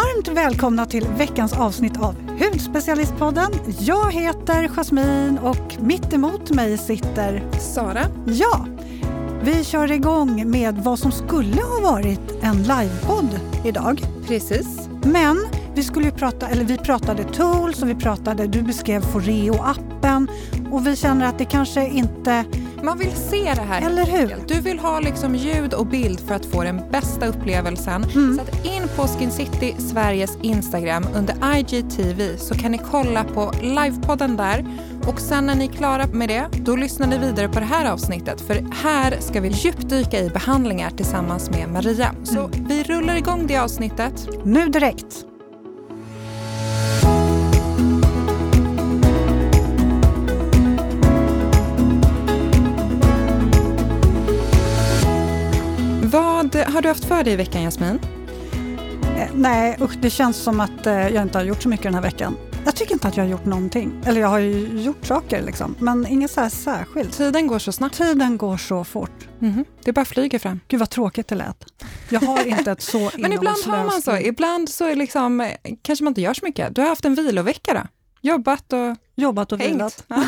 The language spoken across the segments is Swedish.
Varmt välkomna till veckans avsnitt av Hudspecialistpodden. Jag heter Jasmin och mitt emot mig sitter Sara. Ja, vi kör igång med vad som skulle ha varit en livepodd idag. Precis. Men vi, skulle prata, eller vi pratade tools och vi pratade, du beskrev Foreo-appen och vi känner att det kanske inte... Man vill se det här. Eller hur? Du vill ha liksom ljud och bild för att få den bästa upplevelsen. Mm. Så in på Skin City Sveriges Instagram under IGTV så kan ni kolla på livepodden där. Och sen när ni är klara med det, då lyssnar ni vidare på det här avsnittet. För här ska vi djupdyka i behandlingar tillsammans med Maria. Så Mm. vi rullar igång det avsnittet. Nu direkt. Vad har du haft för dig i veckan, Jasmin? Eh, nej, usch, det känns som att eh, jag inte har gjort så mycket den här veckan. Jag tycker inte att jag har gjort någonting. Eller jag har ju gjort saker liksom, men inget så här särskilt. Tiden går så snabbt. Tiden går så fort. Mhm. Det bara flyger fram. Gud vad tråkigt det lät. Jag har inte ett så Men ibland har man så. Ibland så är liksom, eh, kanske man inte gör så mycket. Du har haft en vilovecka då? Jobbat och Jobbat och vilat. hängt?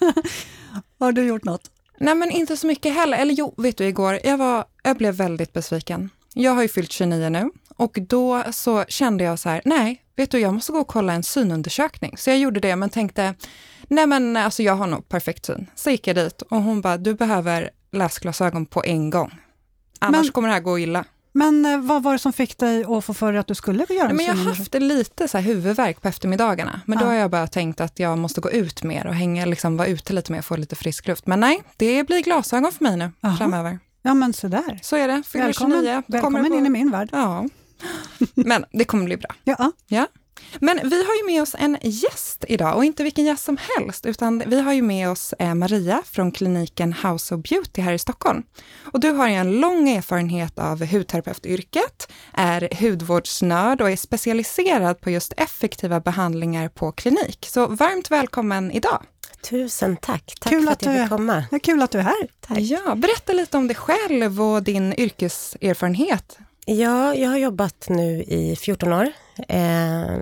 Ja. Har du gjort något? Nej, men inte så mycket heller. Eller jo, vet du, igår, jag, var, jag blev väldigt besviken. Jag har ju fyllt 29 nu och då så kände jag så här, nej, vet du, jag måste gå och kolla en synundersökning. Så jag gjorde det, men tänkte, nej men alltså jag har nog perfekt syn. Så gick jag dit och hon bara, du behöver läsglasögon på en gång. Annars Men- kommer det här gå illa. Men eh, vad var det som fick dig att få för dig att du skulle göra en men jag har haft lite så här huvudvärk på eftermiddagarna, men då Ja. har jag bara tänkt att jag måste gå ut mer och hänga, liksom vara ute lite mer, få lite frisk luft. Men nej, det blir glasögon för mig nu Aha. framöver. Ja men så där. Så är det. Fyller Välkommen, 29. då kommer välkommen på- in i min värld. Ja, men det kommer bli bra. Ja, Ja. Men vi har ju med oss en gäst idag och inte vilken gäst som helst, utan vi har ju med oss eh, Maria från kliniken House of Beauty här i Stockholm. Och du har ju en lång erfarenhet av hudterapeutyrket, är hudvårdsnörd och är specialiserad på just effektiva behandlingar på klinik. Så varmt välkommen idag! Tusen tack. Tack Kul för att att jag du- fick komma. det är kul att du är här. Tack. Ja, berätta lite om dig själv och din yrkeserfarenhet. Ja, jag har jobbat nu i 14 år. Eh,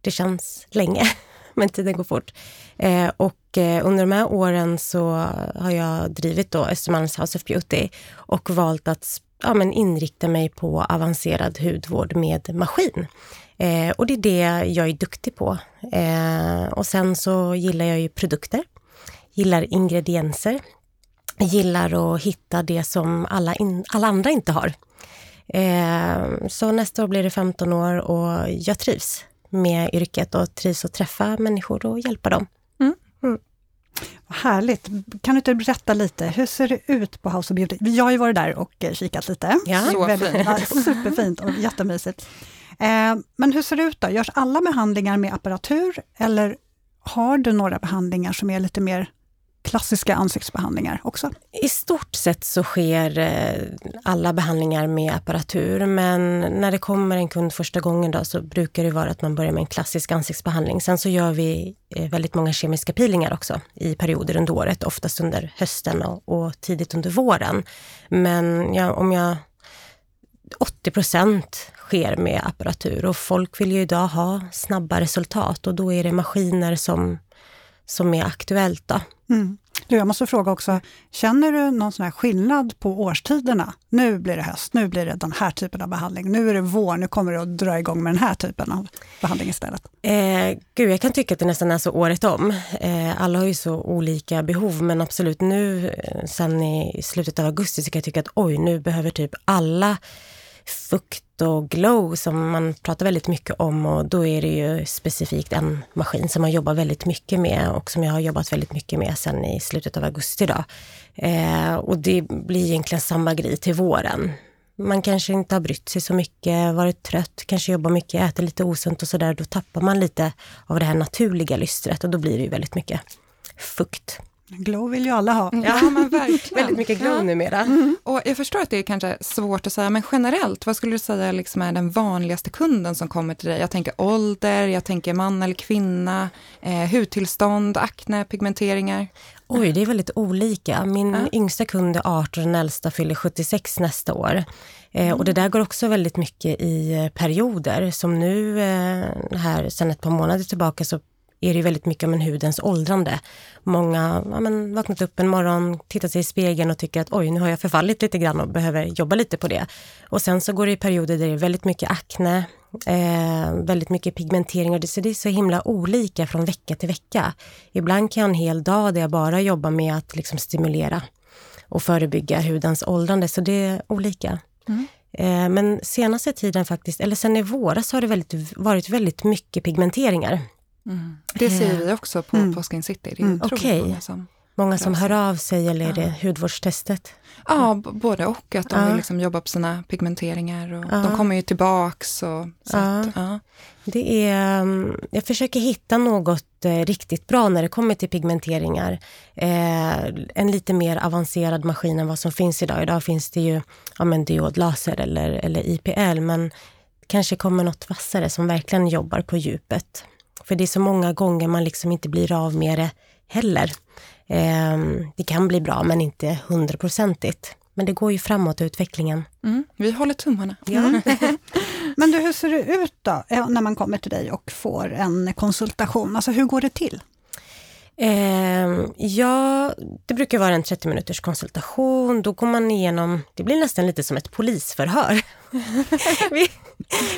det känns länge, men tiden går fort. Eh, och eh, under de här åren så har jag drivit då Östermalms House of Beauty och valt att ja, men inrikta mig på avancerad hudvård med maskin. Eh, och det är det jag är duktig på. Eh, och sen så gillar jag ju produkter, gillar ingredienser, gillar att hitta det som alla, in, alla andra inte har. Eh, så nästa år blir det 15 år och jag trivs med yrket och trivs att träffa människor och hjälpa dem. Vad härligt. Kan du inte berätta lite, hur ser det ut på House of Beauty? Jag har ju varit där och eh, kikat lite. Ja. Så Väldigt, fint. ja, superfint och jättemysigt. Eh, men hur ser det ut då? Görs alla behandlingar med apparatur eller har du några behandlingar som är lite mer klassiska ansiktsbehandlingar också? I stort sett så sker eh, alla behandlingar med apparatur, men när det kommer en kund första gången då, så brukar det vara att man börjar med en klassisk ansiktsbehandling. Sen så gör vi eh, väldigt många kemiska peelingar också i perioder under året, oftast under hösten och, och tidigt under våren. Men ja, om jag 80 procent sker med apparatur och folk vill ju idag ha snabba resultat och då är det maskiner som, som är aktuellt. Då. Mm. Du, jag måste fråga också, känner du någon sån skillnad på årstiderna? Nu blir det höst, nu blir det den här typen av behandling. Nu är det vår, nu kommer det att dra igång med den här typen av behandling istället. Eh, gud, jag kan tycka att det nästan är så året om. Eh, alla har ju så olika behov, men absolut nu eh, sen i slutet av augusti så kan jag tycka att oj, nu behöver typ alla fukt och glow som man pratar väldigt mycket om och då är det ju specifikt en maskin som man jobbar väldigt mycket med och som jag har jobbat väldigt mycket med sen i slutet av augusti. Då. Eh, och det blir egentligen samma grej till våren. Man kanske inte har brytt sig så mycket, varit trött, kanske jobbar mycket, äter lite osunt och sådär. Då tappar man lite av det här naturliga lystret och då blir det ju väldigt mycket fukt. Glow vill ju alla ha. Ja, men verkligen. Väldigt mycket glow Ja. numera. Och jag förstår att det är kanske svårt att säga, men generellt, vad skulle du säga liksom är den vanligaste kunden som kommer till dig? Jag tänker ålder, jag tänker man eller kvinna, eh, hudtillstånd, akne, pigmenteringar. Oj, det är väldigt olika. Min Ja. yngsta kund är 18 och den äldsta fyller 76 nästa år. Eh, och det där går också väldigt mycket i eh, perioder. Som nu eh, här sedan ett par månader tillbaka så är det väldigt mycket om en hudens åldrande. Många ja, vaknat upp en morgon, tittat sig i spegeln och tycker att oj, nu har jag förfallit lite grann och behöver jobba lite på det. Och sen så går det i perioder där det är väldigt mycket akne, eh, väldigt mycket pigmentering och det, så det är så himla olika från vecka till vecka. Ibland kan jag ha en hel dag där jag bara jobbar med att liksom stimulera och förebygga hudens åldrande, så det är olika. Mm. Eh, men senaste tiden faktiskt, eller sen i våras har det väldigt, varit väldigt mycket pigmenteringar. Mm. Det ser Eh, vi också på, Mm. på Skin City. Det är Mm. Okej. många som... Många som hör av sig eller är det Ja. hudvårdstestet? Ja, både och. Att de Ja. vill liksom jobba på sina pigmenteringar. Och Ja. De kommer ju tillbaks. Och, så att. Det är, mm, jag försöker hitta något eh, riktigt bra när det kommer till pigmenteringar. Eh, en lite mer avancerad maskin än vad som finns idag. Idag finns det ju ja, men diodlaser eller, eller IPL, men kanske kommer något vassare som verkligen jobbar på djupet. För det är så många gånger man liksom inte blir av med det heller. Eh, det kan bli bra, men inte hundraprocentigt. Men det går ju framåt, utvecklingen. Mm. Vi håller tummarna. Ja. Men du, hur ser det ut då, eh, när man kommer till dig och får en konsultation? Alltså hur går det till? Eh, ja, det brukar vara en 30 minuters konsultation. Då går man igenom, det blir nästan lite som ett polisförhör. Vi-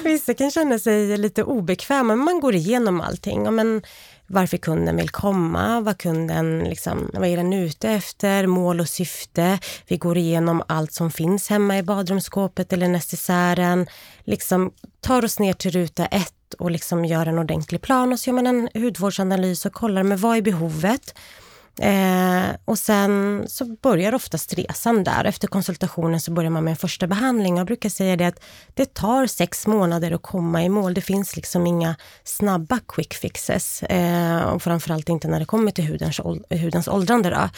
Vissa kan känna sig lite obekväma, men man går igenom allting. Ja, men varför kunden vill komma, vad kunden liksom, vad är den ute efter, mål och syfte. Vi går igenom allt som finns hemma i badrumsskåpet eller necessären. Liksom tar oss ner till ruta ett och liksom gör en ordentlig plan och så gör man en hudvårdsanalys och kollar med vad är behovet. Eh, och sen så börjar oftast resan där. Efter konsultationen så börjar man med en första behandling. Jag brukar säga det att det tar sex månader att komma i mål. Det finns liksom inga snabba quick fixes. Eh, och framförallt inte när det kommer till hudens, hudens åldrande. Då.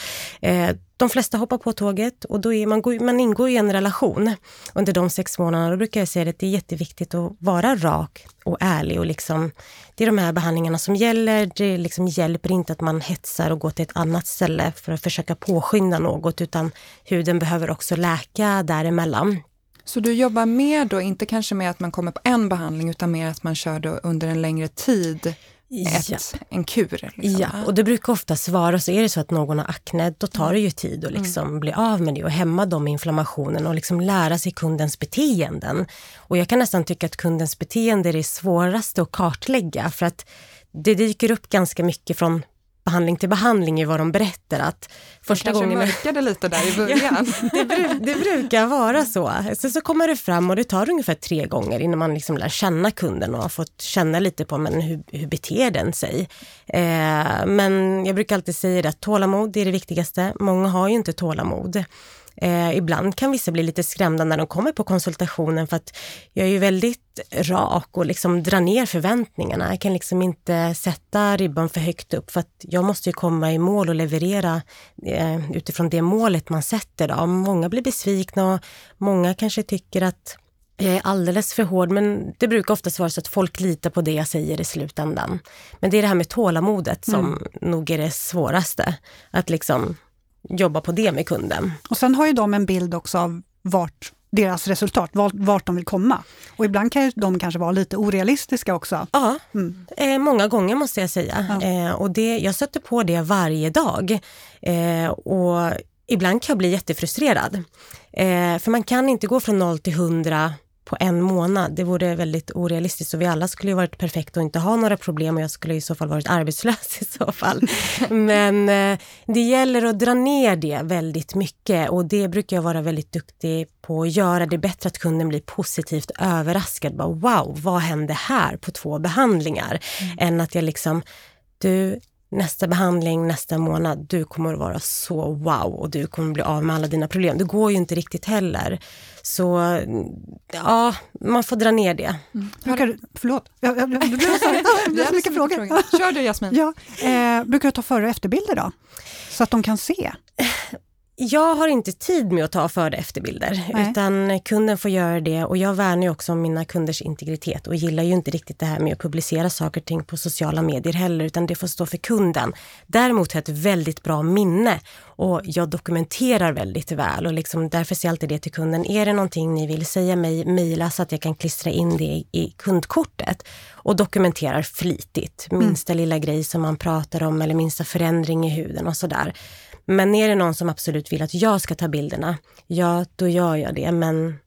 Eh, de flesta hoppar på tåget och då är man, man ingår i en relation under de sex månaderna. Då brukar jag säga att det är jätteviktigt att vara rak och ärlig och liksom, det är de här behandlingarna som gäller. Det liksom hjälper inte att man hetsar och går till ett annat ställe för att försöka påskynda något, utan huden behöver också läka däremellan. Så du jobbar mer då, inte kanske med att man kommer på en behandling, utan mer att man kör då under en längre tid ett, Ja. en kur? Liksom. Ja, och det brukar ofta svara så är det så att någon har akne, då tar det ju tid att liksom bli av med det och hämma de inflammationen och liksom lära sig kundens beteenden. Och jag kan nästan tycka att kundens beteende är det svåraste att kartlägga för att det dyker upp ganska mycket från behandling till behandling i vad de berättar att första Kanske gången... mörkade lite där i början. det, bru- det brukar vara så. Sen så kommer det fram och det tar ungefär tre gånger innan man liksom lär känna kunden och har fått känna lite på men hur, hur beter den sig. Eh, men jag brukar alltid säga det att tålamod är det viktigaste. Många har ju inte tålamod. Eh, ibland kan vissa bli lite skrämda när de kommer på konsultationen för att jag är ju väldigt rak och liksom drar ner förväntningarna. Jag kan liksom inte sätta ribban för högt upp för att jag måste ju komma i mål och leverera eh, utifrån det målet man sätter. Då. Många blir besvikna och många kanske tycker att jag är alldeles för hård, men det brukar oftast vara så att folk litar på det jag säger i slutändan. Men det är det här med tålamodet som nog är det svåraste. Att liksom jobba på det med kunden. Och sen har ju de en bild också av vart deras resultat, vart, vart de vill komma. Och ibland kan de kanske vara lite orealistiska också. Ja, Mm. eh, många gånger måste jag säga. Ja. Eh, och det, jag stöter på det varje dag. Eh, och ibland kan jag bli jättefrustrerad. Eh, för man kan inte gå från noll till hundra på en månad. Det vore väldigt orealistiskt och vi alla skulle ju varit perfekta och inte ha några problem och jag skulle i så fall varit arbetslös i så fall. Men eh, det gäller att dra ner det väldigt mycket och det brukar jag vara väldigt duktig på att göra. Det är bättre att kunden blir positivt överraskad. Bara, wow, vad hände här på två behandlingar? Än att jag liksom, du, nästa behandling nästa månad, du kommer att vara så wow och du kommer bli av med alla dina problem. Det går ju inte riktigt heller. Så ja, man får dra ner det. Brukar, du- förlåt, jag, jag, jag, så, det blev så mycket frågor. Kör du Jasmin. Ja, eh, brukar du ta före och efterbilder då? Så att de kan se? jag har inte tid med att ta före efterbilder, Nej. utan kunden får göra det och jag värnar ju också om mina kunders integritet och gillar ju inte riktigt det här med att publicera saker och ting på sociala medier heller, utan det får stå för kunden. Däremot har jag ett väldigt bra minne och jag dokumenterar väldigt väl och liksom därför säger jag alltid det till kunden. Är det någonting ni vill säga mig, mejla så att jag kan klistra in det i, kundkortet och dokumenterar flitigt. Minsta lilla grej som man pratar om eller minsta förändring i huden och sådär. Men är det någon som absolut vill att jag ska ta bilderna, ja då gör jag det. Men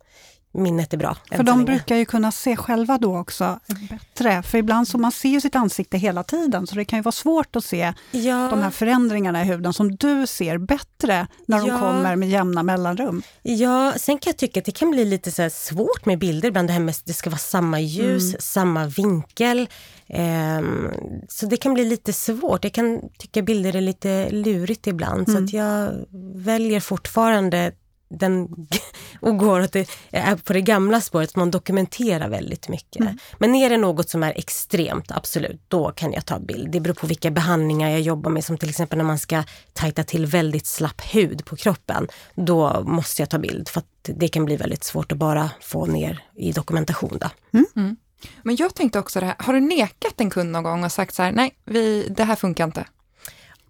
minnet är bra. För så de brukar ju kunna se själva då också bättre. För ibland så man ser ju sitt ansikte hela tiden, så det kan ju vara svårt att se ja, de här förändringarna i huden som du ser bättre när de Ja. kommer med jämna mellanrum. ja, sen kan jag tycka att det kan bli lite så svårt med bilder ibland. Det här med att det ska vara samma ljus, Mm. samma vinkel. Ehm, så det kan bli lite svårt. Jag kan tycka bilder är lite lurigt ibland. Så Mm. att jag väljer fortfarande den och går åt det, är på det gamla spåret, att man dokumenterar väldigt mycket. Mm. Men är det något som är extremt, absolut, då kan jag ta bild. Det beror på vilka behandlingar jag jobbar med, som till exempel när man ska tajta till väldigt slapp hud på kroppen. Då måste jag ta bild, för att det kan bli väldigt svårt att bara få ner i dokumentation. Då. Men jag tänkte också det här, har du nekat en kund någon gång och sagt så här, nej, vi, det här funkar inte?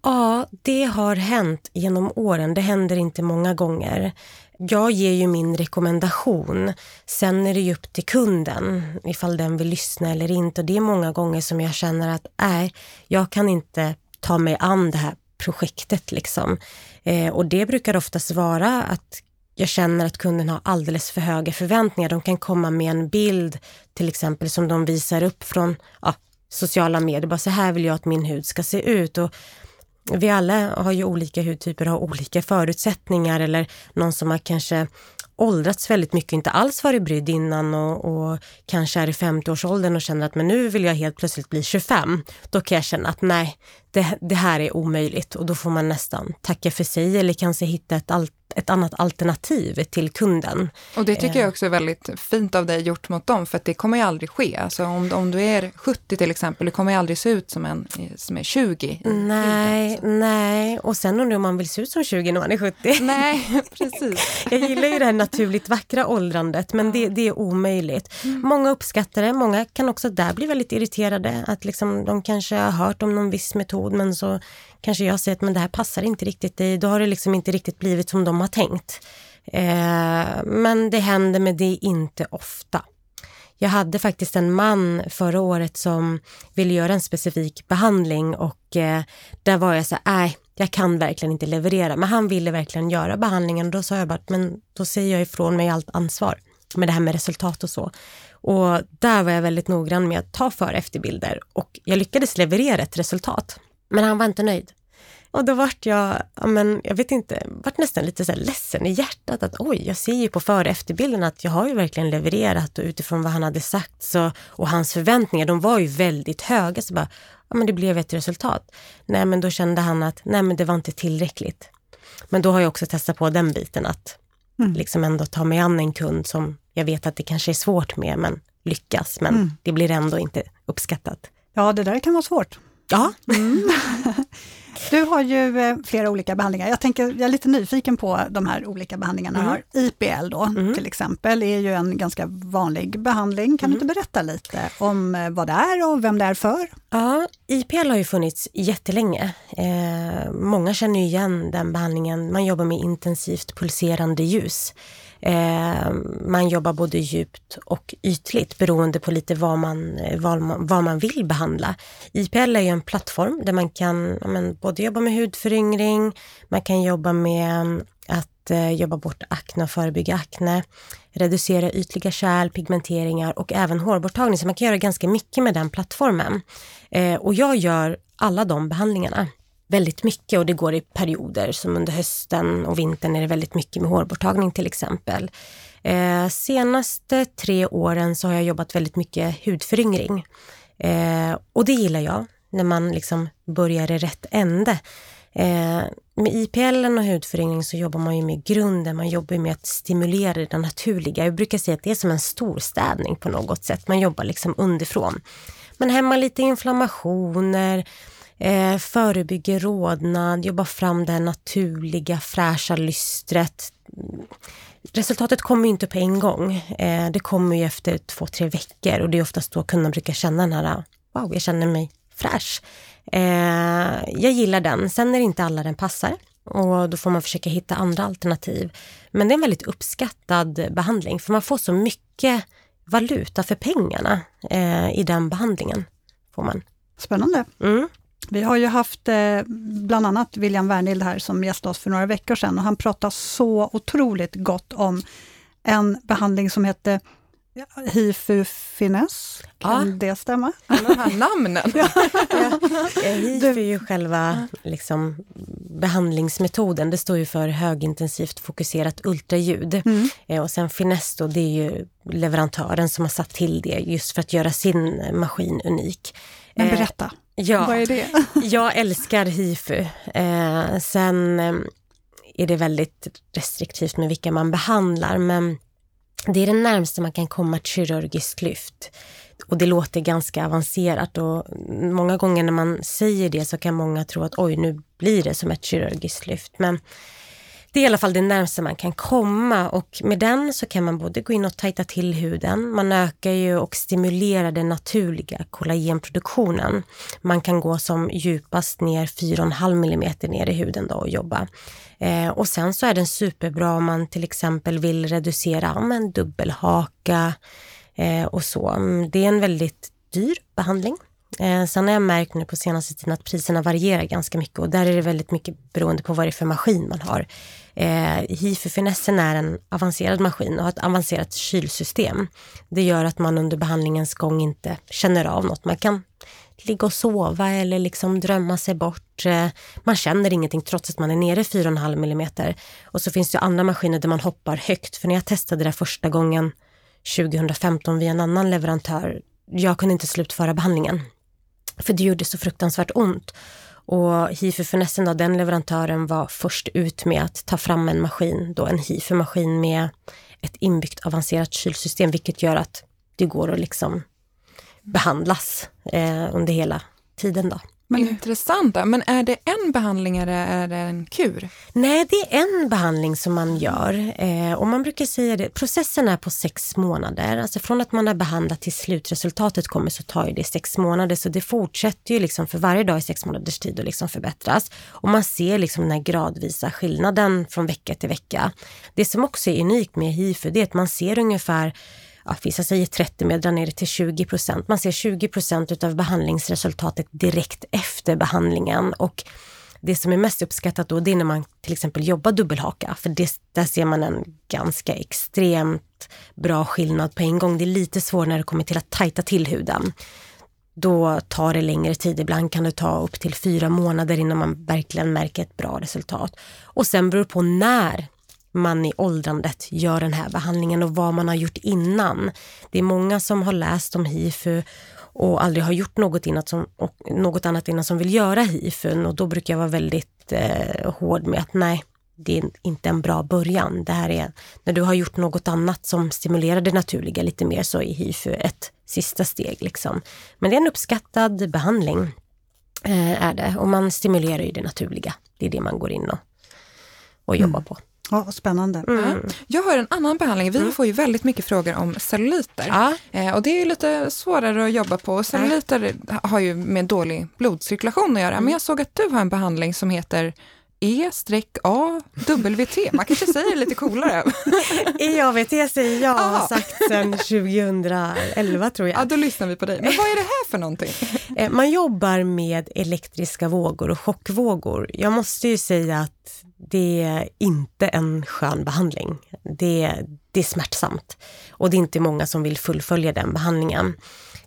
Ja, det har hänt genom åren. Det händer inte många gånger. Jag ger ju min rekommendation. Sen är det ju upp till kunden ifall den vill lyssna eller inte. Och det är många gånger som jag känner att nej, jag kan inte ta mig an det här projektet. Liksom. Eh, och det brukar oftast vara att jag känner att kunden har alldeles för höga förväntningar. De kan komma med en bild till exempel som de visar upp från ja, sociala medier. Bara så här vill jag att min hud ska se ut. Och vi alla har ju olika hudtyper och har olika förutsättningar eller någon som har kanske åldrats väldigt mycket, inte alls varit brydd innan och, och kanske är i 50-årsåldern och känner att men nu vill jag helt plötsligt bli 25. Då kan jag känna att nej, det, det här är omöjligt och då får man nästan tacka för sig eller kanske hitta ett, alternativ ett annat alternativ till kunden. Och det tycker jag också är väldigt fint av dig gjort mot dem, för att det kommer ju aldrig ske. Alltså om, om du är 70 till exempel, du kommer ju aldrig se ut som en som är 20. i Nej, bilden, nej. Och sen undrar om man vill se ut som 20 när man är 70. så. Nej, precis. Jag gillar ju det här naturligt vackra åldrandet, men det, det är omöjligt. Många uppskattar det, många kan också där bli väldigt irriterade. Att liksom, de kanske har hört om någon viss metod, men så kanske jag säger att men det här passar inte riktigt dig. Då har det liksom inte riktigt blivit som de har tänkt. Eh, men det händer, men det är inte ofta. Jag hade faktiskt en man förra året som ville göra en specifik behandling och eh, där var jag så här, nej, jag kan verkligen inte leverera. Men han ville verkligen göra behandlingen och då sa jag bara, men då säger jag ifrån mig allt ansvar med det här med resultat och så. Och där var jag väldigt noggrann med att ta för och efterbilder och jag lyckades leverera ett resultat. Men han var inte nöjd. Och då vart jag, ja, men, jag vet inte, vart nästan lite så här ledsen i hjärtat att oj, jag ser ju på före och efterbilden att jag har ju verkligen levererat och utifrån vad han hade sagt så, och hans förväntningar, de var ju väldigt höga. Så bara, ja men det blev ett resultat. Nej men då kände han att, nej men det var inte tillräckligt. Men då har jag också testat på den biten att Mm. liksom ändå ta mig an en kund som jag vet att det kanske är svårt med, men lyckas. Men Mm. det blir ändå inte uppskattat. Ja, det där kan vara svårt. Ja, Du har ju eh, flera olika behandlingar. Jag, tänker, jag är lite nyfiken på de här olika behandlingarna. Mm. IPL då, Mm. till exempel, är ju en ganska vanlig behandling. Kan du inte berätta lite om eh, vad det är och vem det är för? Ja, IPL har ju funnits jättelänge. Eh, många känner ju igen den behandlingen. Man jobbar med intensivt pulserande ljus. Eh, man jobbar både djupt och ytligt beroende på lite vad man, eh, vad man, vad man vill behandla. IPL är ju en plattform där man kan ja, men, både jobba med hudföryngring, man kan jobba med mm, att eh, jobba bort akne och förebygga akne, reducera ytliga kärl, pigmenteringar och även hårborttagning. Så man kan göra ganska mycket med den plattformen. Eh, och jag gör alla de behandlingarna väldigt mycket och det går i perioder som under hösten och vintern är det väldigt mycket med hårborttagning till exempel. Eh, senaste tre åren så har jag jobbat väldigt mycket hudföryngring eh, och det gillar jag när man liksom börjar i rätt ände. Eh, med IPL och hudföryngring så jobbar man ju med grunden, man jobbar med att stimulera det naturliga. Jag brukar säga att det är som en storstädning på något sätt, man jobbar liksom underifrån. Man hämmar lite inflammationer, eh, förebygger rodnad, jobbar fram det naturliga fräscha lystret. Resultatet kommer ju inte på en gång. Eh, det kommer ju efter två, tre veckor och det är oftast då kunden brukar känna den här, wow, jag känner mig fräsch. Eh, jag gillar den. Sen är det inte alla den passar och då får man försöka hitta andra alternativ. Men det är en väldigt uppskattad behandling för man får så mycket valuta för pengarna eh, i den behandlingen. Får man. Spännande. Mm. Vi har ju haft eh, bland annat William Wernild här som gästade oss för några veckor sedan och han pratade så otroligt gott om en behandling som hette hifu finess. Kan ja. det stämma? Alla de här namnen. ja. ja. HIFU är ju själva liksom, behandlingsmetoden. Det står ju för högintensivt fokuserat ultraljud. Mm. Eh, och sen finess då, det är ju leverantören som har satt till det just för att göra sin maskin unik. Men eh, berätta, ja, vad är det? jag älskar hifu. Eh, sen eh, är det väldigt restriktivt med vilka man behandlar, men det är det närmaste man kan komma ett kirurgiskt lyft. Och det låter ganska avancerat och många gånger när man säger det så kan många tro att oj, nu blir det som ett kirurgiskt lyft. Men det är i alla fall det närmaste man kan komma och med den så kan man både gå in och tajta till huden. Man ökar ju och stimulerar den naturliga kollagenproduktionen. Man kan gå som djupast ner 4,5 mm ner i huden då och jobba. Eh, och sen så är den superbra om man till exempel vill reducera en dubbelhaka eh, och så. Mm, det är en väldigt dyr behandling. Eh, sen har jag märkt nu på senaste tiden att priserna varierar ganska mycket och där är det väldigt mycket beroende på vad det är för maskin man har. Eh, HIFU-finessen är en avancerad maskin och har ett avancerat kylsystem. Det gör att man under behandlingens gång inte känner av något. Man kan ligga och sova eller liksom drömma sig bort. Eh, man känner ingenting trots att man är nere 4,5 mm. Och så finns det andra maskiner där man hoppar högt. För när jag testade det första gången 2015 via en annan leverantör, jag kunde inte slutföra behandlingen. För det gjorde så fruktansvärt ont. Och HIFU-finessen, då, den leverantören var först ut med att ta fram en maskin, då en HIFU-maskin med ett inbyggt avancerat kylsystem, vilket gör att det går att liksom behandlas eh, under hela tiden. Då. Men intressant. Men är det en behandling eller är det en kur? Nej, det är en behandling som man gör. Eh, och man brukar säga det, processen är på sex månader. Alltså från att man har behandlat till slutresultatet kommer så tar det sex månader. Så det fortsätter ju liksom för varje dag i sex månaders tid att liksom förbättras. Och man ser liksom den här gradvisa skillnaden från vecka till vecka. Det som också är unikt med HIFU det är att man ser ungefär ja, vissa säger 30 men jag drar ner det till 20 procent. Man ser 20 procent utav behandlingsresultatet direkt efter behandlingen och det som är mest uppskattat då det är när man till exempel jobbar dubbelhaka för det, där ser man en ganska extremt bra skillnad på en gång. Det är lite svårare när det kommer till att tajta till huden. Då tar det längre tid, ibland kan det ta upp till fyra månader innan man verkligen märker ett bra resultat. Och sen beror det på när man i åldrandet gör den här behandlingen och vad man har gjort innan. Det är många som har läst om hifu och aldrig har gjort något, innan som, något annat innan som vill göra hifu och då brukar jag vara väldigt eh, hård med att nej, det är inte en bra början. Det här är när du har gjort något annat som stimulerar det naturliga lite mer så är hifu ett sista steg. Liksom. Men det är en uppskattad behandling eh, är det och man stimulerar ju det naturliga. Det är det man går in och, och jobbar mm. på. Ja, spännande. Mm. Jag har en annan behandling. Vi mm. får ju väldigt mycket frågor om celluliter. Ja. Eh, och det är ju lite svårare att jobba på. Celluliter ja. har ju med dålig blodcirkulation att göra. Mm. Men jag såg att du har en behandling som heter E-A-W-T. Man kanske säger det lite coolare. E-A-W-T säger jag har sagt sedan 2011 tror jag. Ja, då lyssnar vi på dig. Men vad är det här för någonting? Eh, man jobbar med elektriska vågor och chockvågor. Jag måste ju säga att det är inte en skön behandling. Det, det är smärtsamt och det är inte många som vill fullfölja den behandlingen.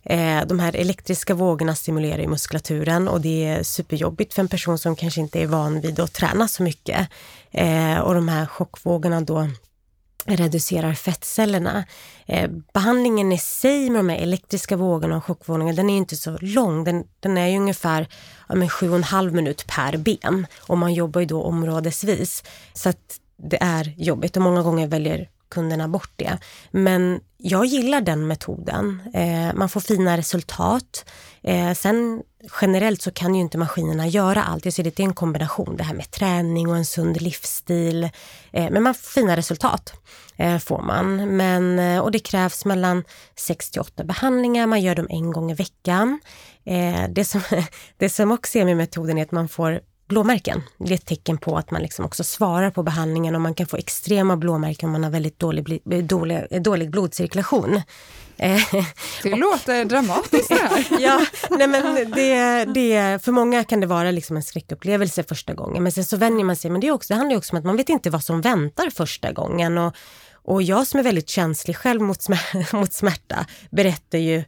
Eh, de här elektriska vågorna stimulerar i muskulaturen och det är superjobbigt för en person som kanske inte är van vid att träna så mycket. Eh, och de här chockvågorna då reducerar fettcellerna. Eh, behandlingen i sig med de här elektriska vågorna och chockvågorna, den är inte så lång. Den, den är ju ungefär ja, 7,5 minut per ben och man jobbar ju då områdesvis. Så att det är jobbigt och många gånger väljer kunderna bort det. Men jag gillar den metoden. Eh, man får fina resultat. Eh, sen generellt så kan ju inte maskinerna göra allt. Jag ser det är en kombination, det här med träning och en sund livsstil. Eh, men man fina resultat, eh, får man. Men, eh, och det krävs mellan 6 till 8 behandlingar, man gör dem en gång i veckan. Eh, det, som, det som också är med metoden är att man får blåmärken. Det är ett tecken på att man liksom också svarar på behandlingen och man kan få extrema blåmärken om man har väldigt dålig, dålig, dålig blodcirkulation. Eh, det låter dramatiskt det här. ja, nej men det, det, för många kan det vara liksom en skräckupplevelse första gången, men sen så vänjer man sig. Men det, är också, det handlar också om att man vet inte vad som väntar första gången. Och, och jag som är väldigt känslig själv mot, smärta, mot smärta berättar ju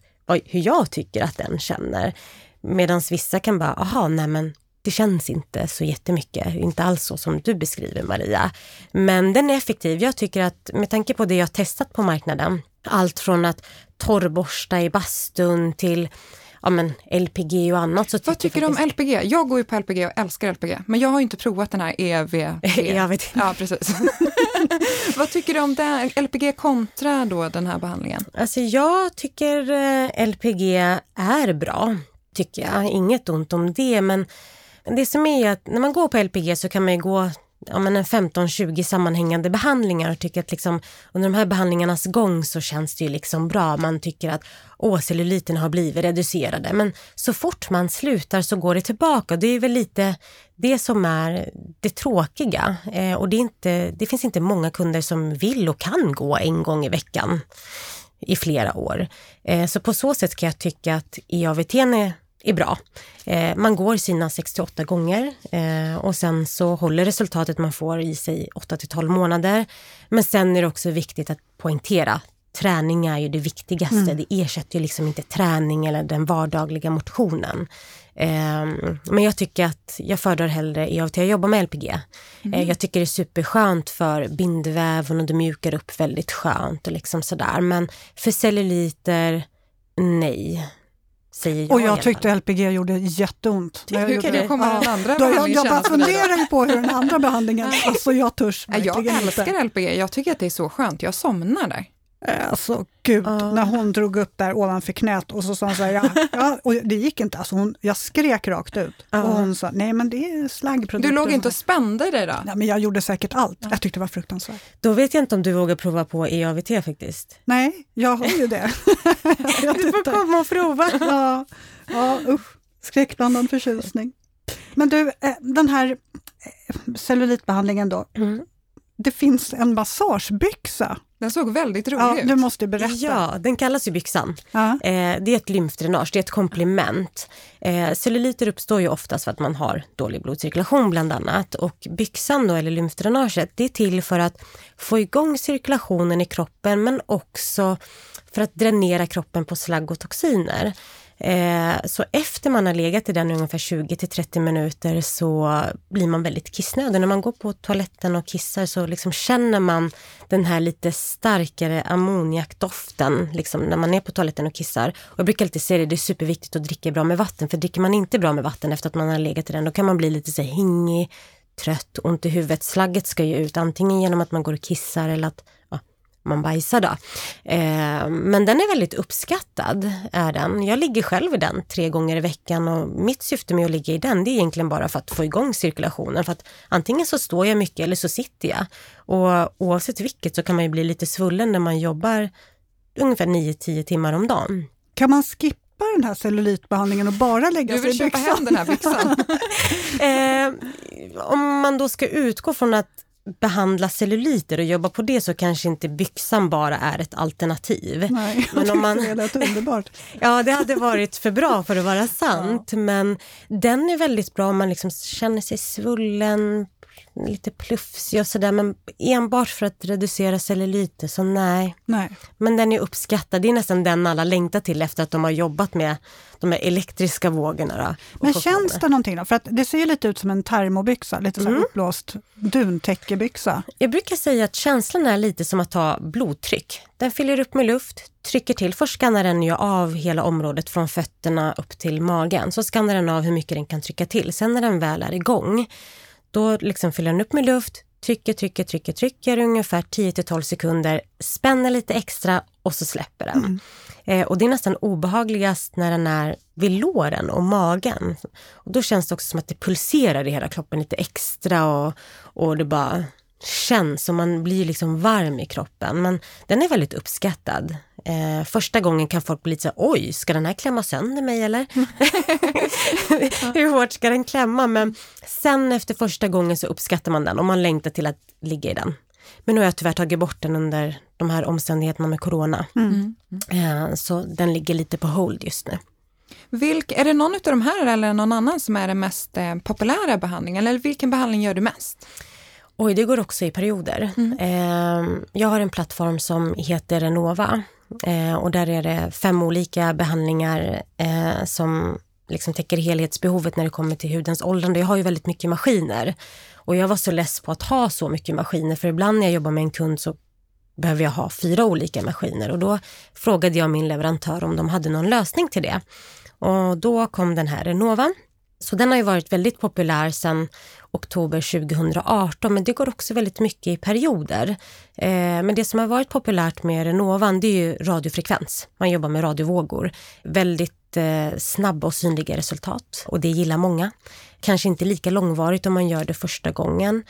hur jag tycker att den känner. Medan vissa kan bara, aha, nej men det känns inte så jättemycket, inte alls så som du beskriver Maria. Men den är effektiv. Jag tycker att med tanke på det jag testat på marknaden, allt från att torrborsta i bastun till ja, men LPG och annat. Vad tycker du om LPG? Jag går ju på LPG och älskar LPG, men jag har inte provat den här EV. EVT. ja, precis. Vad tycker du om det, LPG kontra då den här behandlingen? Alltså jag tycker eh, LPG är bra, tycker jag. Inget ont om det, men det som är att när man går på LPG så kan man ju gå ja, men en 15-20 sammanhängande behandlingar och tycker att liksom, under de här behandlingarnas gång så känns det ju liksom bra. Man tycker att åh, celluliterna har blivit reducerade. Men så fort man slutar så går det tillbaka. Det är väl lite det som är det tråkiga. Eh, och det, är inte, det finns inte många kunder som vill och kan gå en gång i veckan i flera år. Eh, så på så sätt kan jag tycka att EAVT är är bra. Eh, man går sina 68 gånger eh, och sen så håller resultatet man får i sig 8 till 12 månader. Men sen är det också viktigt att poängtera träning är ju det viktigaste. Mm. Det ersätter ju liksom inte träning eller den vardagliga motionen. Eh, men jag tycker att jag föredrar hellre EAVT. Jag jobbar med LPG. Mm. jag tycker det är superskönt för bindväven och det mjukar upp väldigt skönt och liksom sådär. Men för celluliter, nej säger jag. Och jag tyckte LPG gjorde jätteont. Hur kan det komma ja. den andra Då Jag, jag bara funderar ju på hur den andra behandlingen, alltså jag törs Jag älskar inte. LPG, jag tycker att det är så skönt, jag somnar där. Alltså gud, uh. när hon drog upp där ovanför knät och så sa hon så här, ja, ja, och det gick inte, alltså hon, jag skrek rakt ut. Uh. Och hon sa, nej men det är slaggprodukter. Du låg inte och spände dig då? Nej men jag gjorde säkert allt, jag tyckte det var fruktansvärt. Då vet jag inte om du vågar prova på EAVT faktiskt. Nej, jag har ju det. du får komma och prova. ja, ja usch, skräckblandad förtjusning. Men du, eh, den här eh, cellulitbehandlingen då, mm. Det finns en massagebyxa den såg väldigt rolig ja, ut. Du måste berätta. Ja, den kallas ju byxan. Ja. Eh, det är ett lymfdränage, det är ett komplement. Eh, celluliter uppstår ju oftast för att man har dålig blodcirkulation bland annat. Och byxan då, eller lymfdränaget, det är till för att få igång cirkulationen i kroppen men också för att dränera kroppen på slagg och toxiner. Eh, så efter man har legat i den ungefär 20 till 30 minuter så blir man väldigt kissnödig. När man går på toaletten och kissar så liksom känner man den här lite starkare ammoniakdoften liksom när man är på toaletten och kissar. Och jag brukar alltid säga det, det är superviktigt att dricka bra med vatten. För dricker man inte bra med vatten efter att man har legat i den, då kan man bli lite så här hingig, trött, ont i huvudet. Slagget ska ju ut antingen genom att man går och kissar eller att man bajsar då. Eh, men den är väldigt uppskattad, är den. Jag ligger själv i den tre gånger i veckan och mitt syfte med att ligga i den, det är egentligen bara för att få igång cirkulationen. För att antingen så står jag mycket eller så sitter jag. Och oavsett vilket så kan man ju bli lite svullen när man jobbar ungefär 9-10 timmar om dagen. Kan man skippa den här cellulitbehandlingen och bara lägga sig i byxan? Du vill köpa hem den här byxan? eh, om man då ska utgå från att behandla celluliter och jobba på det så kanske inte byxan bara är ett alternativ. Nej, men om man... det lät underbart. ja, det hade varit för bra för att vara sant, ja. men den är väldigt bra om man liksom känner sig svullen, lite plufsig och sådär, men enbart för att reducera celluliter, så nej. nej. Men den är uppskattad, det är nästan den alla längtar till efter att de har jobbat med de här elektriska vågorna. Då, men känns det någonting då? För att det ser lite ut som en termobyxa, lite mm. så uppblåst duntäckebyxa. Jag brukar säga att känslan är lite som att ta blodtryck. Den fyller upp med luft, trycker till. Först skannar den ju av hela området från fötterna upp till magen. Så skannar den av hur mycket den kan trycka till. Sen när den väl är igång då liksom fyller den upp med luft, trycker, trycker, trycker, trycker ungefär 10 till 12 sekunder, spänner lite extra och så släpper den. Mm. Eh, och det är nästan obehagligast när den är vid låren och magen. Och då känns det också som att det pulserar i hela kroppen lite extra och, och det bara känns och man blir liksom varm i kroppen. Men den är väldigt uppskattad. Eh, första gången kan folk bli lite så oj, ska den här klämma sönder mig eller? Hur hårt ska den klämma? Men sen efter första gången så uppskattar man den och man längtar till att ligga i den. Men nu har jag tyvärr tagit bort den under de här omständigheterna med corona. Mm. Eh, så den ligger lite på hold just nu. Vilk, är det någon av de här eller någon annan som är den mest eh, populära behandlingen? Eller vilken behandling gör du mest? Oj, det går också i perioder. Mm. Eh, jag har en plattform som heter Renova eh, och där är det fem olika behandlingar eh, som liksom täcker helhetsbehovet när det kommer till hudens åldrande. Jag har ju väldigt mycket maskiner och jag var så less på att ha så mycket maskiner för ibland när jag jobbar med en kund så behöver jag ha fyra olika maskiner och då frågade jag min leverantör om de hade någon lösning till det. Och då kom den här Renova. Så den har ju varit väldigt populär sedan oktober 2018, men det går också väldigt mycket i perioder. Eh, men det som har varit populärt med Renovan, det är ju radiofrekvens. Man jobbar med radiovågor. Väldigt eh, snabba och synliga resultat och det gillar många. Kanske inte lika långvarigt om man gör det första gången.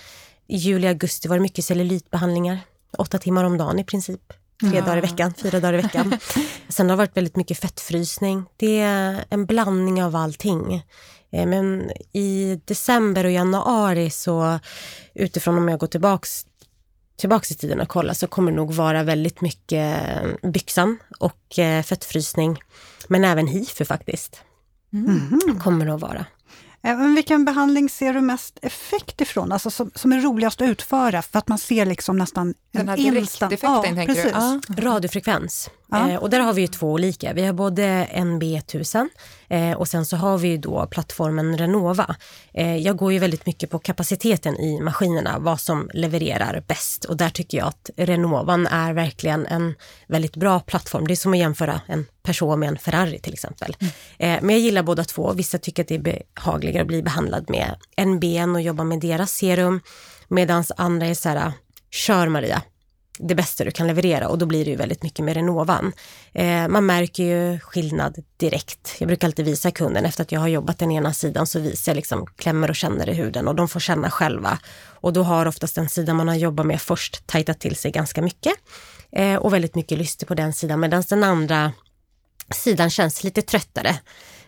I juli, augusti var det mycket cellulitbehandlingar. Åtta timmar om dagen i princip. Tre ja. dagar i veckan, fyra dagar i veckan. Sen har det varit väldigt mycket fettfrysning. Det är en blandning av allting. Eh, men i december och januari så utifrån om jag går tillbaks tillbaks i tiden och kollar så kommer det nog vara väldigt mycket byxan och eh, fettfrysning. Men även hifu faktiskt. Mm. Kommer det att vara. Men vilken behandling ser du mest effekt ifrån? Alltså som, som är roligast att utföra för att man ser liksom nästan Den här direkteffekten ja, tänker precis. du? Ja. Radiofrekvens. Ja. Eh, och där har vi ju två olika. Vi har både NB1000 eh, och sen så har vi ju då plattformen Renova. Eh, jag går ju väldigt mycket på kapaciteten i maskinerna, vad som levererar bäst och där tycker jag att Renovan är verkligen en väldigt bra plattform. Det är som att jämföra en Peugeot med en Ferrari till exempel. Mm. Eh, men jag gillar båda två. Vissa tycker att det är behagligare att bli behandlad med NBN och jobba med deras serum medan andra är så här, kör Maria, det bästa du kan leverera och då blir det ju väldigt mycket med Renovan. Eh, man märker ju skillnad direkt. Jag brukar alltid visa kunden efter att jag har jobbat den ena sidan så visar jag liksom klämmer och känner i huden och de får känna själva. Och då har oftast den sidan man har jobbat med först tajtat till sig ganska mycket eh, och väldigt mycket lyster på den sidan medan den andra sidan känns lite tröttare.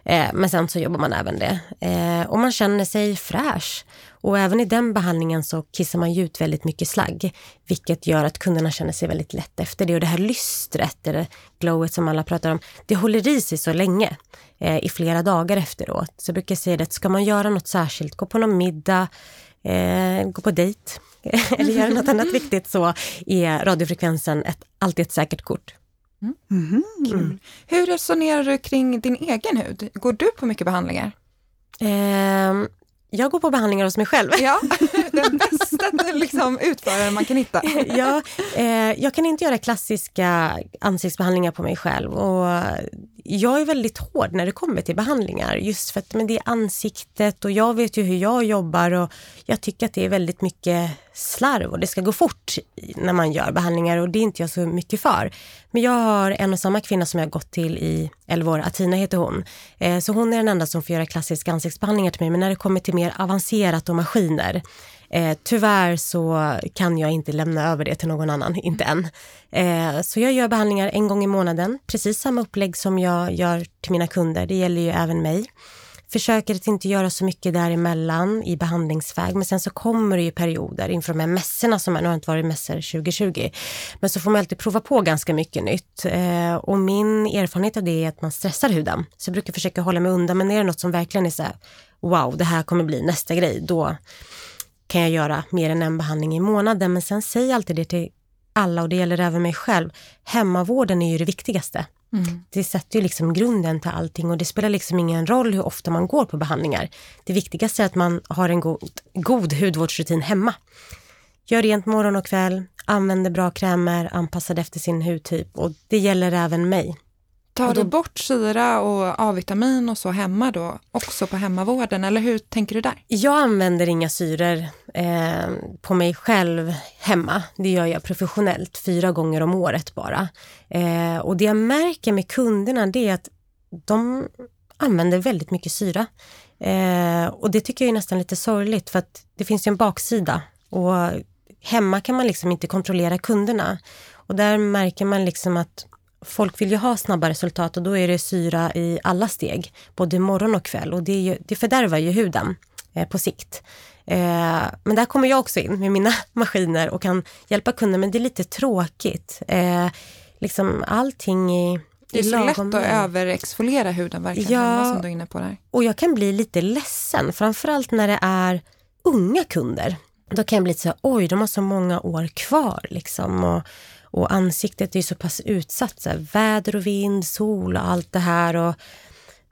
Eh, men sen så jobbar man även det. Eh, och man känner sig fräsch. Och även i den behandlingen så kissar man ju ut väldigt mycket slagg, vilket gör att kunderna känner sig väldigt lätt efter det. Och det här lystret, eller glowet som alla pratar om, det håller i sig så länge, eh, i flera dagar efteråt. Så jag brukar säga att ska man göra något särskilt, gå på någon middag, eh, gå på dejt eller göra något annat viktigt så är radiofrekvensen ett, alltid ett säkert kort. Mm. Mm. Mm. Hur resonerar du kring din egen hud? Går du på mycket behandlingar? Eh, jag går på behandlingar hos mig själv. Ja, den bästa liksom, utföraren man kan hitta. ja, eh, jag kan inte göra klassiska ansiktsbehandlingar på mig själv och jag är väldigt hård när det kommer till behandlingar just för att men det är ansiktet och jag vet ju hur jag jobbar och jag tycker att det är väldigt mycket slarv och det ska gå fort när man gör behandlingar och det är inte jag så mycket för. Men jag har en och samma kvinna som jag gått till i 11 år, Atina heter hon. Eh, så hon är den enda som får göra klassiska ansiktsbehandlingar till mig men när det kommer till mer avancerat och maskiner Eh, tyvärr så kan jag inte lämna över det till någon annan, inte än. Eh, så jag gör behandlingar en gång i månaden, precis samma upplägg som jag gör till mina kunder. Det gäller ju även mig. Försöker att inte göra så mycket däremellan i behandlingsväg, men sen så kommer det ju perioder inför de här mässorna som är, nu har inte varit mässor 2020, men så får man alltid prova på ganska mycket nytt. Eh, och min erfarenhet av det är att man stressar huden, så jag brukar försöka hålla mig undan, men är det något som verkligen är så här, wow, det här kommer bli nästa grej, då kan jag göra mer än en behandling i månaden. Men sen säger jag alltid det till alla och det gäller även mig själv. Hemmavården är ju det viktigaste. Mm. Det sätter ju liksom grunden till allting och det spelar liksom ingen roll hur ofta man går på behandlingar. Det viktigaste är att man har en god, god hudvårdsrutin hemma. Gör rent morgon och kväll, använder bra krämer anpassade efter sin hudtyp och det gäller även mig Tar då- du bort syra och A-vitamin och så hemma då, också på hemmavården, eller hur tänker du där? Jag använder inga syror eh, på mig själv hemma. Det gör jag professionellt, fyra gånger om året bara. Eh, och det jag märker med kunderna det är att de använder väldigt mycket syra. Eh, och det tycker jag är nästan lite sorgligt för att det finns ju en baksida. Och hemma kan man liksom inte kontrollera kunderna. Och där märker man liksom att folk vill ju ha snabba resultat och då är det syra i alla steg, både morgon och kväll. Och det, är ju, det fördärvar ju huden eh, på sikt. Eh, men där kommer jag också in med mina maskiner och kan hjälpa kunden, men det är lite tråkigt. Eh, liksom allting i Det är så lätt att överexfoliera huden verkligen, Ja. som du är inne på där. Och jag kan bli lite ledsen, framförallt när det är unga kunder. Då kan jag bli lite så här, oj, de har så många år kvar liksom. Och, och ansiktet är ju så pass utsatt, så här, väder och vind, sol och allt det här. Och,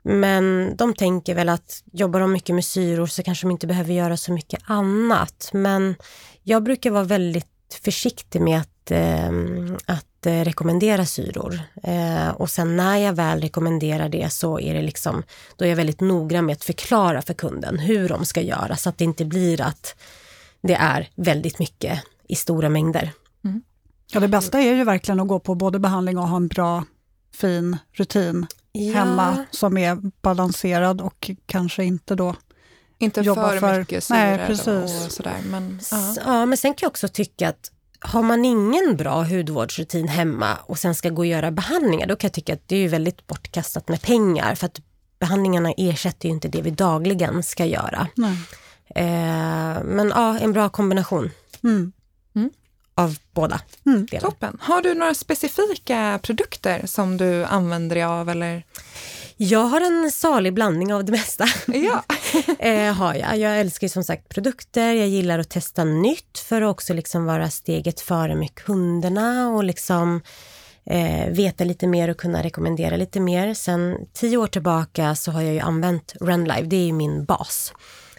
men de tänker väl att jobbar de mycket med syror så kanske de inte behöver göra så mycket annat. Men jag brukar vara väldigt försiktig med att, eh, att eh, rekommendera syror. Eh, och sen när jag väl rekommenderar det så är det liksom, då är jag väldigt noggrann med att förklara för kunden hur de ska göra så att det inte blir att det är väldigt mycket i stora mängder. Ja, det bästa är ju verkligen att gå på både behandling och ha en bra, fin rutin hemma som är balanserad och kanske inte då Inte Jobba för, för- mycket Nej, precis. och sådär. Men, ja. Ja, men sen kan jag också tycka att har man ingen bra hudvårdsrutin hemma och sen ska gå och göra behandlingar, då kan jag tycka att det är väldigt bortkastat med pengar för att behandlingarna ersätter ju inte det vi dagligen ska göra. Nej. Eh, men ja, en bra kombination Mm. Av båda Mm. delar. Toppen. Har du några specifika produkter som du använder dig av? Eller? Jag har en salig blandning av det mesta. Ja. eh, har jag. jag älskar som sagt produkter, jag gillar att testa nytt för att också liksom vara steget före med kunderna och liksom eh, veta lite mer och kunna rekommendera lite mer. Sen tio år tillbaka så har jag ju använt Runlive, det är ju min bas.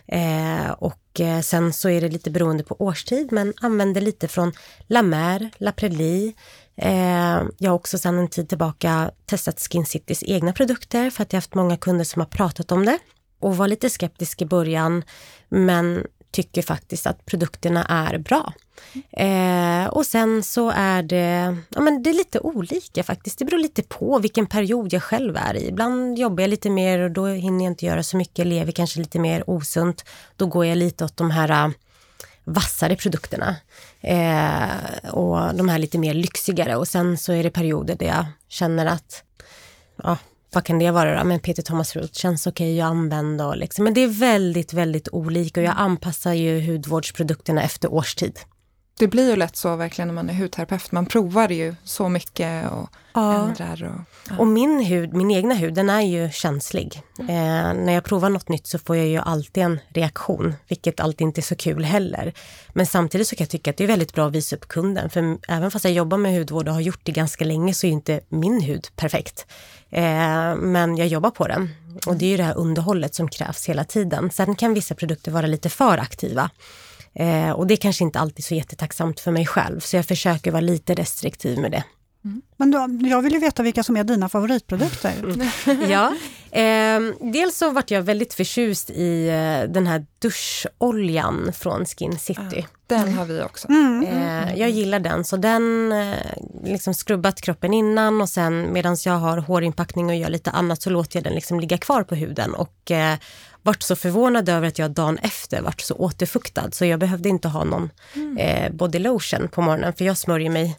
Eh, och och eh, sen så är det lite beroende på årstid, men använder lite från La Mer, La Prairie. Eh, jag har också sedan en tid tillbaka testat Skin Citys egna produkter för att jag har haft många kunder som har pratat om det och var lite skeptisk i början, men tycker faktiskt att produkterna är bra. Eh, och sen så är det, ja men det är lite olika faktiskt. Det beror lite på vilken period jag själv är i. Ibland jobbar jag lite mer och då hinner jag inte göra så mycket, lever kanske lite mer osunt. Då går jag lite åt de här äh, vassare produkterna eh, och de här lite mer lyxigare. Och sen så är det perioder där jag känner att, ja, vad kan det vara då? Men Peter Thomas Roth känns okej att använda och liksom. Men det är väldigt, väldigt olika och jag anpassar ju hudvårdsprodukterna efter årstid. Det blir ju lätt så verkligen när man är hudterapeut. Man provar ju så mycket och Ja. ändrar. Och, ja. Och min hud, min egna hud, den är ju känslig. Eh, när jag provar något nytt så får jag ju alltid en reaktion, vilket alltid inte är så kul heller. Men samtidigt så kan jag tycka att det är väldigt bra att visa upp kunden, för även fast jag jobbar med hudvård och har gjort det ganska länge så är inte min hud perfekt. Eh, men jag jobbar på den och det är ju det här underhållet som krävs hela tiden. Sen kan vissa produkter vara lite för aktiva. Eh, och det är kanske inte alltid så jättetacksamt för mig själv, så jag försöker vara lite restriktiv med det. Men då, jag vill ju veta vilka som är dina favoritprodukter. ja, ehm, dels så vart jag väldigt förtjust i eh, den här duscholjan från Skin City. Den har vi också. Mm. Eh, jag gillar den, så den eh, liksom skrubbat kroppen innan och sen medan jag har hårinpackning och gör lite annat så låter jag den liksom ligga kvar på huden och vart så förvånad över att jag dagen efter vart så återfuktad så jag behövde inte ha någon eh, body lotion på morgonen för jag smörjer mig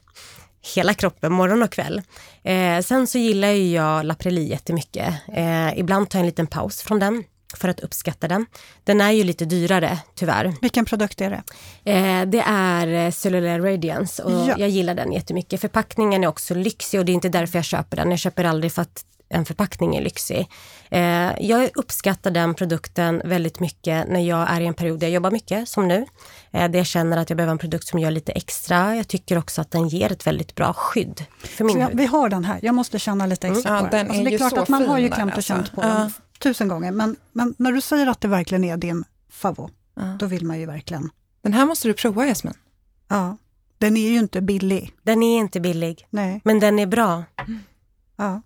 hela kroppen morgon och kväll. Eh, sen så gillar ju jag La Prairie jättemycket. Eh, ibland tar jag en liten paus från den för att uppskatta den. Den är ju lite dyrare tyvärr. Vilken produkt är det? Eh, det är eh, Cellular Radiance och Ja. jag gillar den jättemycket. Förpackningen är också lyxig och det är inte därför jag köper den. Jag köper aldrig för att en förpackning är lyxig. Eh, jag uppskattar den produkten väldigt mycket när jag är i en period där jag jobbar mycket, som nu. Eh, där jag känner att jag behöver en produkt som gör lite extra. Jag tycker också att den ger ett väldigt bra skydd för min jag, hud. vi har den här, jag måste känna lite extra Mm. Ja, på den. den Alltså, är det är klart att man har ju klämt och alltså. känt på Ja. den tusen gånger, men, men när du säger att det verkligen är din favorit, Ja. då vill man ju verkligen... Den här måste du prova Jasmin. Ja, den är ju inte billig. Den är inte billig, Nej, men den är bra. ja.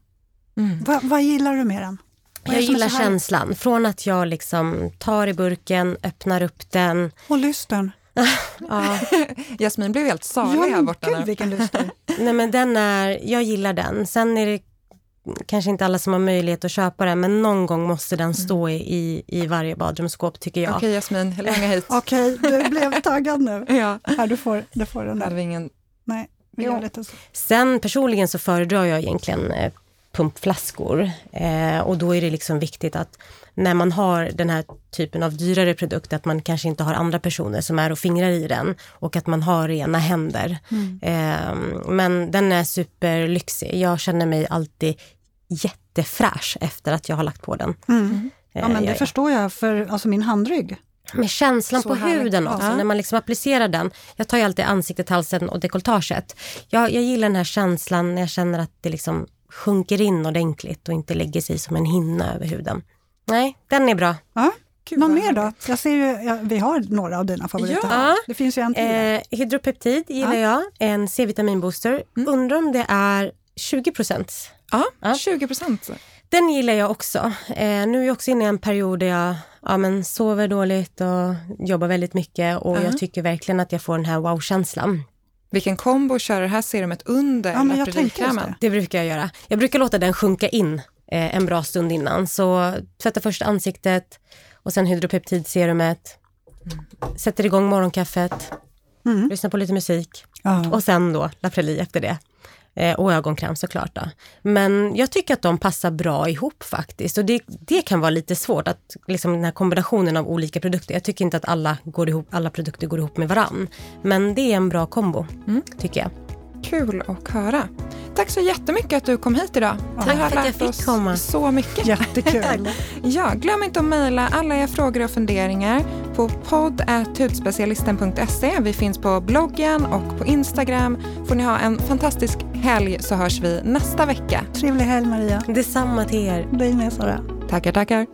Mm. Va, vad gillar du med den? Jag gillar känslan. Från att jag liksom tar i burken, öppnar upp den. Och lystern. Ja, Jasmin blev helt salig här borta gud vilken lyster. nej men den är, jag gillar den. Sen är det kanske inte alla som har möjlighet att köpa den, men någon gång måste den stå i, i, i varje badrumsskåp tycker jag. Okej Jasmin, långa hit. Okej, du blev taggad nu. Ja, Här, du får, du får den hade där. vi ingen... Nej, vi gör lite så. Sen personligen så föredrar jag egentligen eh, pumpflaskor. Eh, och då är det liksom viktigt att när man har den här typen av dyrare produkt, att man kanske inte har andra personer som är och fingrar i den och att man har rena händer. Eh, men den är superlyxig. Jag känner mig alltid jättefräsch efter att jag har lagt på den. Mm. Ja, Eh, men det jag- förstår jag, för alltså min handrygg. med känslan Så på härligt. huden också, Ja. när man liksom applicerar den. Jag tar ju alltid ansiktet, halsen och dekolletaget. Jag, jag gillar den här känslan när jag känner att det liksom sjunker in ordentligt och inte lägger sig som en hinna över huden. Nej, den är bra. Ja. Gud, Någon mer då? Jag ser ju, ja, vi har några av dina favoriter. Ja. Det finns ju en till. Eh, hydropeptid gillar jag, en C-vitaminbooster. Mm. Undrar om det är 20 procent. Ja, Ja. 20 procent. Den gillar jag också. Eh, nu är jag också inne i en period där jag ja, men sover dåligt och jobbar väldigt mycket och Ja. jag tycker verkligen att jag får den här wow-känslan. Vilken kombo kör det här serumet under Ja, Lapridil-krämen? Det brukar jag göra. Jag brukar låta den sjunka in eh, en bra stund innan. Så tvätta först ansiktet och sen hydropeptidserumet. Sätter igång morgonkaffet, Mm. lyssnar på lite musik Ja. och sen då Lapreli efter det. Eh, och ögonkräm såklart. Då. Men jag tycker att de passar bra ihop faktiskt. Och det, det kan vara lite svårt, att liksom den här kombinationen av olika produkter. Jag tycker inte att alla, går ihop, alla produkter går ihop med varann. Men det är en bra kombo, Mm. tycker jag. Kul att höra. Tack så jättemycket att du kom hit idag. Tack Vi har för att jag fick oss komma. så mycket. Jättekul. Ja, glöm inte att mejla alla era frågor och funderingar på podd.hudspecialisten.se. Vi finns på bloggen och på Instagram. Får ni ha en fantastisk helg så hörs vi nästa vecka. Trevlig helg Maria. Detsamma till er. Dig med Sara. Tackar, tackar.